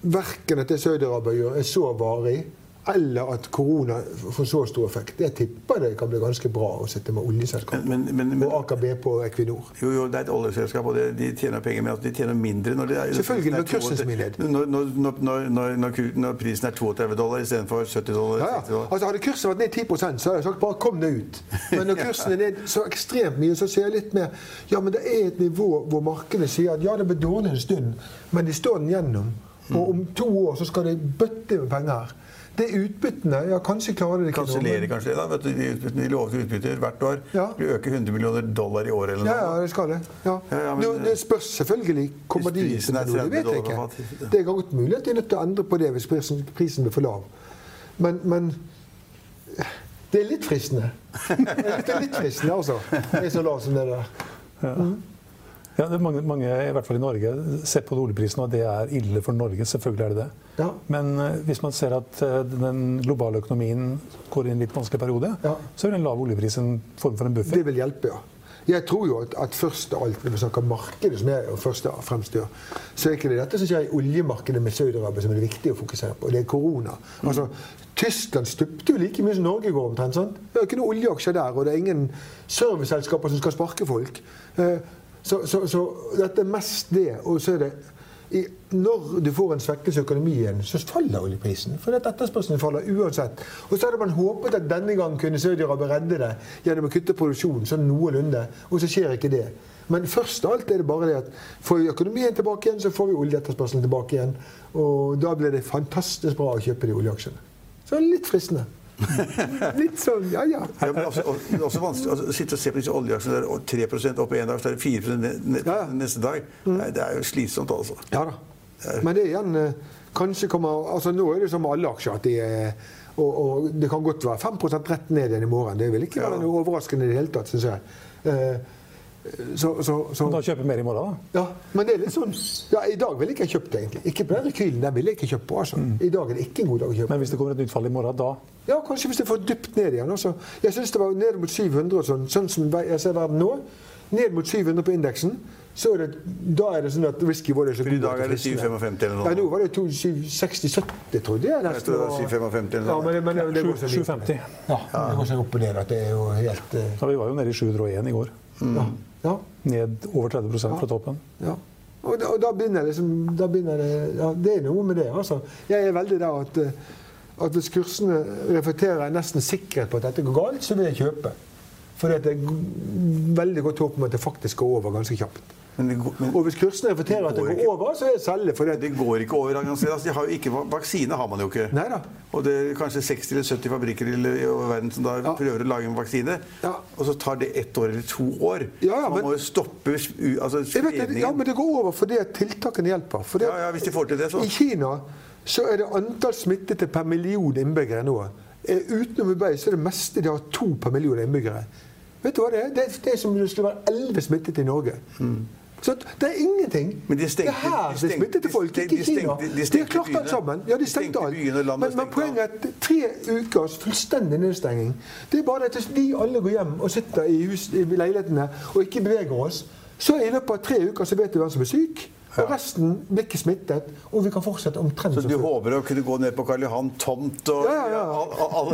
verken at det Saudi-Arabia gjør, er så varig, eller at korona får så stor effekt. Jeg tipper det kan bli ganske bra å sitte med oljeselskap. Men, men, men, men Og Aker BP og Equinor. jo, jo, det er et oljeselskap, og det, de tjener penger, men altså, de tjener mindre når det er Selvfølgelig, når kursen er ned. Når, når, når, når, prisen er 32 dollar istedenfor 70 dollar. Ja, ja. Altså, hadde kursen vært ned 10% så hadde jeg sagt bare kom deg ut. Men når [laughs] kursen er ned så ekstremt mye, så ser jeg litt mer ja, men det er et nivå hvor markedet sier at ja, det blir dårlig en stund, men de står den gjennom. Og om to år så skal de bøtte med penger. Det er utbyttene. Ja, kanskje klarer de det ikke noe. Kansellerer kanskje det, da. Vet du, de, lovet utbytter hvert år. Ja. De øker 100 millioner dollar i året eller noe. ja, det skal det. Ja. Ja, ja, men- det spørs selvfølgelig. Kommer de til noe? Det vet jeg ikke. ja. Det er godt mulig at de er nødt til å endre på det hvis prisen, prisen blir for lav. Men, men det er litt fristende. [laughs] Det er litt fristende, altså. Det er så lav som det der. Ja, det mange, mange, i hvert fall i Norge, ser på oljeprisen og det er ille for Norge. Selvfølgelig er det det. Ja. Men eh, hvis man ser at eh, den globale økonomien går i en litt vanskelig periode, Ja. så er en lav oljepris en form for en buffer. Det vil hjelpe, ja. Jeg tror jo at, at først av alt, når vi snakker markedet, som jeg først og fremst gjør, så er ikke det dette skjer i oljemarkedet med Saudi-Arabia som er det viktig å fokusere på. Det er korona. Altså, Tyskland stupte jo like mye som Norge i går omtrent. sant? Det er ikke noen oljeaksjer der, og det er ingen serviceselskaper som skal sparke folk. Eh, Så, så, så dette er mest det. Og så er det i, når du får en svekkelse i økonomien, så faller oljeprisen. For etterspørselen faller uansett. Og så hadde man håpet at denne gang kunne Saudi-Arabia redde det gjennom å kutte produksjonen sånn noenlunde, og så skjer ikke det. Men først av alt er det bare det at får vi økonomien tilbake igjen, så får vi oljeetterspørselen tilbake igjen. Og da blir det fantastisk bra å kjøpe de oljeaksjene. Så litt fristende. [laughs] Litt sånn, ja ja. Ja, men også, også vanskelig å sitte og se på disse oljeaksjene der og 3 opp en dag, så er det 4 ne, Ja, ja. neste dag. Nei, det er jo slitsomt, altså. Ja da. Men det er igjen eh, Kanskje kommer altså Nå er det som alle aksjer at de er og, og det kan godt være 5 rett ned igjen i morgen. Det vil ikke Ja. være noe overraskende i det hele tatt, syns jeg. Så, så, så, Da kjøper mer i morgen, da. ja, men det er litt sånn Ja, i dag ville ikke jeg kjøpt det, egentlig. Ikke på den rekylen. Den ville jeg ikke kjøpt på. altså. I dag er det ikke en god dag å kjøpe. Men hvis det kommer et nytt fall i morgen, da Ja, kanskje hvis det får dypt ned igjen. Altså. Jeg syns det var ned mot 700 og sånn, sånn som jeg ser verden nå. Ned mot 700 på indeksen. Så er det, da er det sånn at whisky var det så god. i dag er det 7,55 eller noe Ja, nå var det 60-70, trodde jeg. Jeg tror det var 7,55 eller Ja, men, men det går seg vidt. 750. Ja, det går opp og ned at det er jo helt Uh... Ja, vi var jo nede i 701 i går. ja, ja, Ned over 30% fra toppen. ja. Og, da, og da begynner liksom da begynner det, ja, det er noe med det. altså. Jeg er veldig der at, eh, at hvis kursene reflekterer nesten sikkerhet på at dette går galt, så vil jeg kjøpe. For det er veldig godt håp om at det faktisk går over ganske kjapt. Men går, men Og hvis kursene reflekterer at det går går over, så er det selge. For det, det går ikke over. Altså, de har ikke, vaksine har man jo ikke. Neida. Og det er kanskje 60 eller 70 fabrikker i i verden som da Ja. prøver å lage en vaksine. Ja. Og så tar det ett år eller to år. Ja, man men- må jo stoppe altså, spredningen. ja, men det går over fordi tiltakene hjelper. Fordi Ja, ja, hvis de får til det, så. I Kina så er det antall smittede per million innbyggere nå. Utenom Hubei så er det meste de har to per million innbyggere. Vet du hva det er? Det er, det er som om det skulle være elleve smittet i Norge. Så det er ingenting. Men de stengte- det er her de det smittede folk, ikke i Kina. de har klart alt sammen. Ja, de stengte alt. Men, men poenget er at tre ukers fullstendig nedstenging Det er bare at vi alle går hjem og sitter i, hus, i leilighetene og ikke beveger oss, så i løpet av tre uker så vet vi hvem som er syk. Og resten blir ikke smittet, og vi kan fortsette omtrent Så du håper å kunne gå ned på Karl Johan tomt, og Ja, ja, ja. all- all-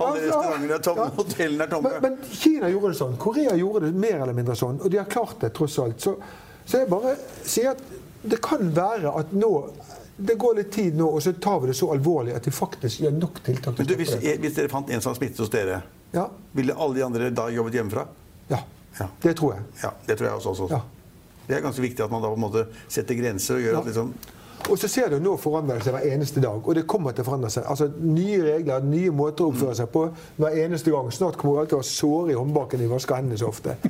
alle, restaurantene er tomme, hotellene er tomme. Men, men Kina gjorde det sånn. Korea gjorde det mer eller mindre sånn. Og de har klart det, tross alt. Så, så jeg bare sier at det kan være at nå det går litt tid nå, og så tar vi det så alvorlig at vi faktisk gjør nok tiltak. Men du, hvis, hvis dere fant en som smittet hos dere, Ja, ville alle de andre da jobbet hjemmefra? ja. Ja. Det tror jeg. Ja, det tror jeg også. også. Ja. Det er ganske viktig at man da på en måte setter grenser og gjør at liksom Og så ser du nå forandrer seg hver eneste dag. Og det kommer til å forandre seg. Altså Nye regler, nye måter å oppføre seg på hver eneste gang. Snart kommer vi alltid til å ha såre i håndbaken når vi vasker hendene så ofte. [laughs]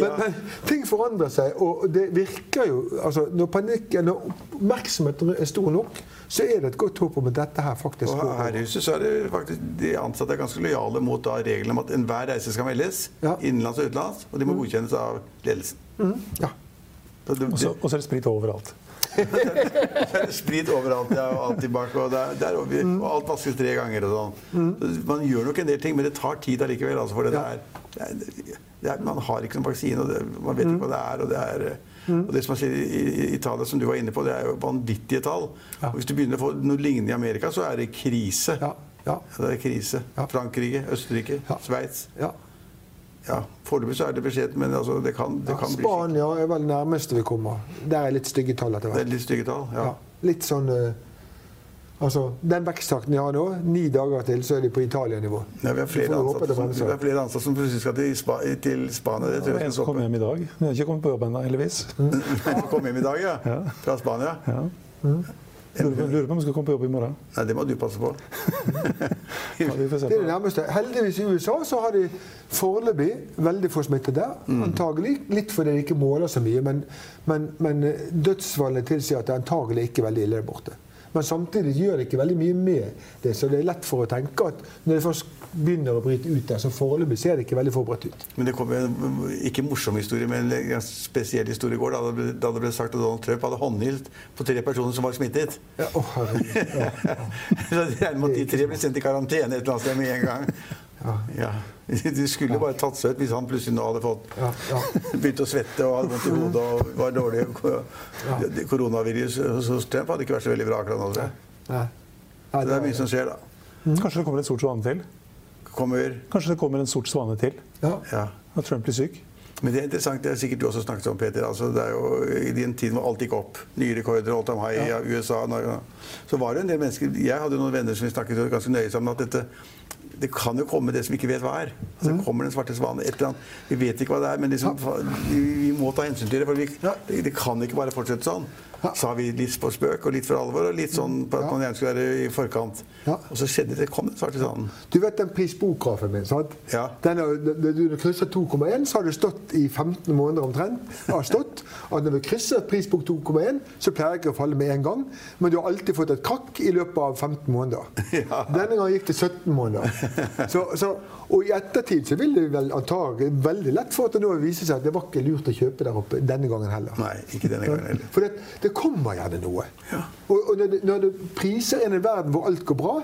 men, men ting forandrer seg, og det virker jo altså, Når panikken, når oppmerksomheten er stor nok, så er det et godt håp om at dette her faktisk går. Og her i huset så er det faktisk de ansatte er ganske lojale mot da reglene om at enhver reise skal meldes. Ja. Innenlands og utenlands. Og de må godkjennes av ledelsen. Ja. Og så er det sprit overalt. [laughs] Er sprit overalt ja, og antibac, og, det er- det er over, og alt vaskes tre ganger og sånn. Så Man gjør nok en del ting, men det tar tid allikevel. Altså, for det, Ja. det er, det er, man har ikke noen vaksine, og det, man vet ikke hva det er. Og det, er, og det som man sier i, Italia, som du var inne på, det er jo vanvittige tall. Ja. Og hvis du begynner å få noe lignende i Amerika, så er det krise. Ja. Ja. Det er krise. Frankrike, Østerrike, Ja. Sveits. Ja. Ja, Foreløpig så er det beskjedent, men altså, det kan, det kan bli. Spania er vel nærmeste vi kommer. Der er litt stygge tall etter Det hvert. er litt stygge tall. Ja. Ja, litt sånn eh, Altså, den veksttakten de har nå, ni dager til, så er de på Italia-nivå. Ja, vi har flere vi ansatte som, vi har flere ansatte som plutselig skal til, Spa, til Spania. Det tror jeg en [laughs] som kom hjem i dag. Hun har ikke kommet på jobb ennå, heldigvis. Mm. kom hjem i dag, ja. Fra Spania. Ja. På, lurer på om vi skal komme på jobb i morgen. Nei, det må du passe på. [laughs] Ja, Det er det nærmeste. Heldigvis i USA så har de foreløpig veldig få smittede. Antagelig litt fordi de ikke måler så mye, men, men, men dødsfallene tilsier at det antagelig ikke er veldig ille der borte. Men samtidig gjør det ikke veldig mye med det, så det er lett for å tenke at når det først begynner å bryte ut der, så foreløpig ser det ikke veldig forberedt ut. Men det kom en ikke morsom historie, men en spesiell historie i går. Da det ble, da det ble sagt at Donald Trump hadde håndhilst på tre personer som var smittet. Ja, å. Ja. [laughs] Så det regner med at de tre ble sendt i karantene et eller annet sted med en gang. Ja. [laughs] De skulle bare tatt seg ut hvis han plutselig nå hadde fått Ja, ja. [laughs] begynt å svette og hadde vondt i hodet og var dårlig. Ja. Koronavirus hos Trump hadde ikke vært så veldig bra akkurat nå. tror jeg. Så det er mye som skjer, da. Kanskje det kommer en sort svane til? Kommer Kanskje det kommer en sort svane til? Ja. Ja. At Trump blir syk? Men det er interessant, det er sikkert du også snakket om, Peter. Altså, det er jo I den tiden hvor alt gikk opp, nye rekorder, all time high i ja. USA Norge, Så var det en del mennesker Jeg hadde noen venner som vi snakket ganske nøye sammen at dette det kan jo komme det som vi ikke vet hva er. Altså, mm. kommer den svarte svanen. et eller annet. Vi vet ikke hva det er, men liksom, vi, vi, må ta hensyn til det. For vi, det, det, kan ikke bare fortsette sånn. Sa vi litt på spøk og litt for alvor, og litt sånn på at man gjerne skulle være i forkant. Ja. Og så skjedde det. kom den svarte svanen. Du vet den prisbokgrafen min? sant? Ja. Den når du krysser 2,1, så har det stått i 15 måneder omtrent har stått at når du krysser prisbok 2,1, så pleier jeg ikke å falle med en gang. Men du har alltid fått et krakk i løpet av 15 måneder. [laughs] Ja. Denne gangen gikk det 17 måneder. [laughs] Så, så, og i ettertid så vil det vel antagelig veldig lett for at det nå viser seg at det var ikke lurt å kjøpe der oppe denne gangen heller. Nei, ikke denne gangen heller. For det, det kommer gjerne noe. Ja. Og, og, når, det, når det priser inn en verden hvor alt går bra,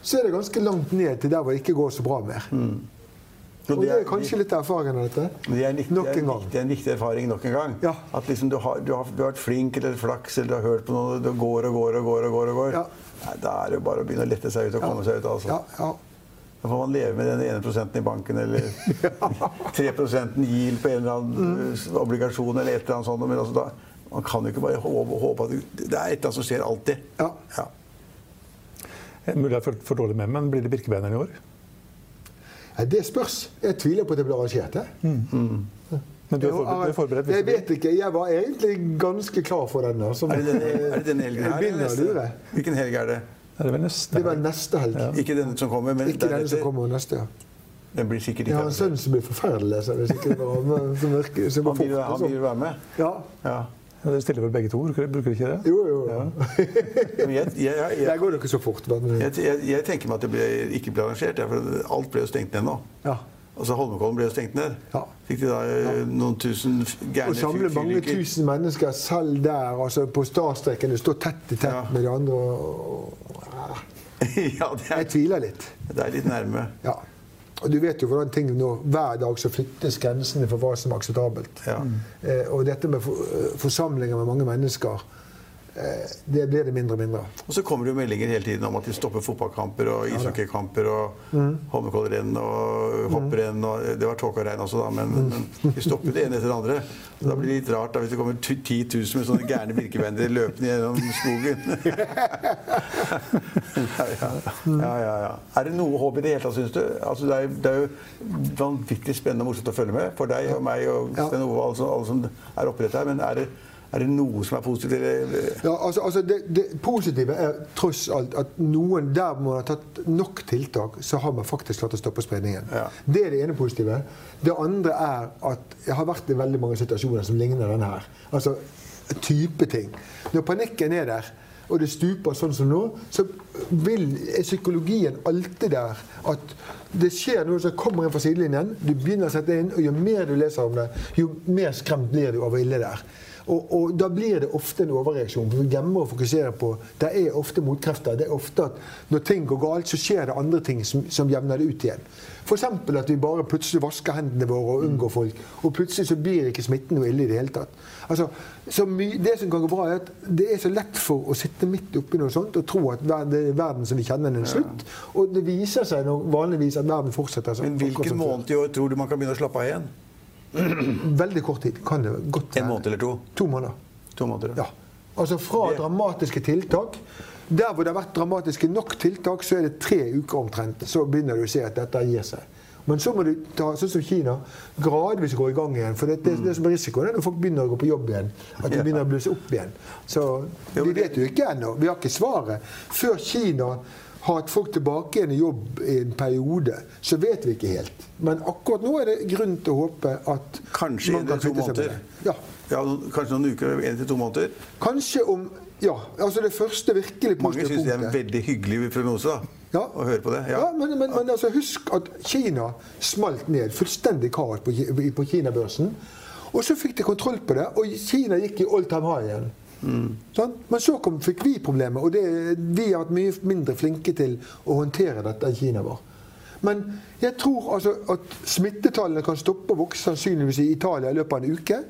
så er det ganske langt ned til der hvor det ikke går så bra mer. Mm. Og det er kanskje litt erfaringen av dette. Det er, viktig, nok en gang. Det er en viktig erfaring nok en gang. Ja. At liksom du, har, du, har, du, har, vært flink eller flaks eller du har hørt på noe, det går og går og går. og går, og går. Ja. Nei, Da er det jo bare å begynne å lette seg ut og komme seg ut. altså. Ja, ja. Da får man leve med den ene prosenten i banken eller [laughs] tre prosenten yield på en eller annen mm. Eh, obligasjon eller et eller annet sånt. Men altså da, man kan jo ikke bare håpe, håpe at det, er et eller annet som skjer alltid. Ja. ja. Mulig jeg er for dårlig med, men blir det Birkebeineren i år? Det spørs. Jeg tviler på at det blir arrangert. Mm. Mm. Men du er forberedt? Du er forberedt jeg vet ikke. Jeg var egentlig ganske klar for den. Altså. Er det denne, denne helgen her? Hvilken helg er det? Er det, neste, det var neste helg. Ja. Ikke den som kommer, men Ikke den som kommer neste, ja. Den blir sikkert ikke Jeg har en sønn som blir forferdelig så hvis ikke det var som virker, som han, vil, han vil være med? Ja. ja. Ja, Dere stiller vel begge to, bruker dere ikke det? Jo, jo. Ja. [laughs] jeg, jeg, jeg, Der går det ikke så fort. Men... Jeg, tenker meg at det ble, ikke ble arrangert, for alt ble jo stengt ned nå. Ja. Altså Holmenkollen ble jo stengt ned. Ja. Fikk de da eh, ja. noen tusen gærne Å samle mange tusen mennesker selv der, altså på startstreken, stå tett i tett ja. med de andre og, og, [laughs] ja, er, Jeg tviler litt. Det er litt nærme. Ja. Og du vet jo hvordan ting nå Hver dag så flyttes grensene for hva som er akseptabelt. Ja. Eh, og dette med for, eh, forsamlinger med mange mennesker det blir det mindre og mindre. Og så kommer det jo meldinger hele tiden om at de stopper fotballkamper og ishockeykamper og mm. Holmenkollrenn og hopprenn og Det var tåke og regn også, da, men, mm. men de stopper det ene etter det andre. Og da blir det litt rart da, hvis det kommer 10 000 med sånne gærne birkebender løpende gjennom skogen. [laughs] ja, ja. ja, ja. Er det noe håp i det hele tatt, syns du? Altså, det, er, det, er, jo vanvittig spennende og morsomt å følge med for deg og meg og Sten Ove og alle som er opprettet her. Men er det er det noe som er positivt? Ja, altså, altså det, det, positive er tross alt at noen der man har tatt nok tiltak, så har man faktisk klart å stoppe spredningen. Ja. Det er det ene positive. Det andre er at jeg har vært i veldig mange situasjoner som ligner denne her. Altså type ting. Når panikken er der, og det stuper sånn som nå, så vil, er psykologien alltid der at det skjer noe som kommer inn fra sidelinjen. Du begynner å sette inn, og jo mer du leser om det, jo mer skremt blir du over ille det er. Og, og, da blir det ofte en overreaksjon. for Vi glemmer å fokusere på Det er ofte motkrefter. Det er ofte at når ting går galt, så skjer det andre ting som, som jevner det ut igjen. F.eks. at vi bare plutselig vasker hendene våre og unngår folk. Og plutselig så blir ikke smitten noe ille i det hele tatt. Altså, det som kan gå bra, er at det er så lett for å sitte midt oppi noe sånt og tro at det er verden som vi kjenner den, er slutt. Og det viser seg vanligvis at verden fortsetter. Men hvilken måned i år tror du man kan begynne å slappe av igjen? Veldig kort tid. kan det godt være. En måned eller to? To måneder. To måneder. Ja. Altså fra dramatiske tiltak Der hvor det har vært dramatiske nok tiltak, så er det tre uker omtrent. Så begynner du å se at dette gir seg. Men så må du ta sånn som Kina, gradvis gå i gang igjen. For det, det, det som er risikoen, er når folk begynner å gå på jobb igjen. At de begynner å blusse opp igjen. Så vi vet jo ikke ennå. Vi har ikke svaret. Før Kina har hatt folk tilbake igjen i jobb i en periode, så vet vi ikke helt. Men akkurat nå er det grunn til å håpe at Kanskje man kan kvitte seg med det. Ja. ja. Kanskje noen uker? En til to måneder? Kanskje om Ja. Altså det første virkelig positive punktet. Mange syns det er en veldig hyggelig prognose. da. Ja. Å høre på det. Ja, ja men, men, men altså, husk at Kina smalt ned. Fullstendig kaos på, på Kina-børsen. Og så fikk de kontroll på det, og Kina gikk i all time high igjen. Mm. Men så kom, fikk vi problemet, og det, vi har vært mye mindre flinke til å håndtere dette enn Kina var. Men jeg tror altså at smittetallene kan stoppe å vokse sannsynligvis i Italia i løpet av en uke.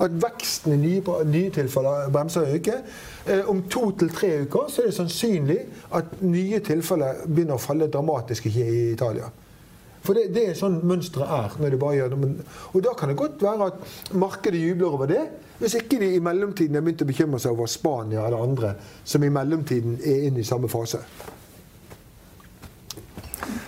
At veksten i nye, nye tilfeller bremser en uke. Eh, om to til tre uker så er det sannsynlig at nye tilfeller begynner å falle dramatisk i Italia. For det, det er sånn mønsteret er. når det bare gjør det. Og da kan det godt være at markedet jubler over det. Hvis ikke de i mellomtiden har begynt å bekymre seg over Spania eller andre som i mellomtiden er inne i samme fase.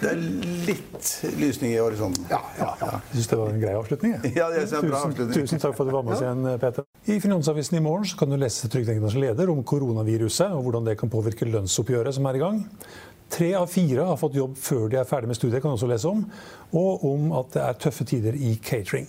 Det er litt lysning i horisonten. Ja, ja, ja. Jeg syns det var en grei avslutning. jeg. Ja, det er en bra tusen, avslutning. tusen takk for at du var med oss igjen, Peter. I Finansavisen i morgen så kan du lese Trygdeektenes leder om koronaviruset og hvordan det kan påvirke lønnsoppgjøret som er i gang. Tre av fire har fått jobb før de er ferdig med studiet, kan du også lese om. Og om at det er tøffe tider i catering.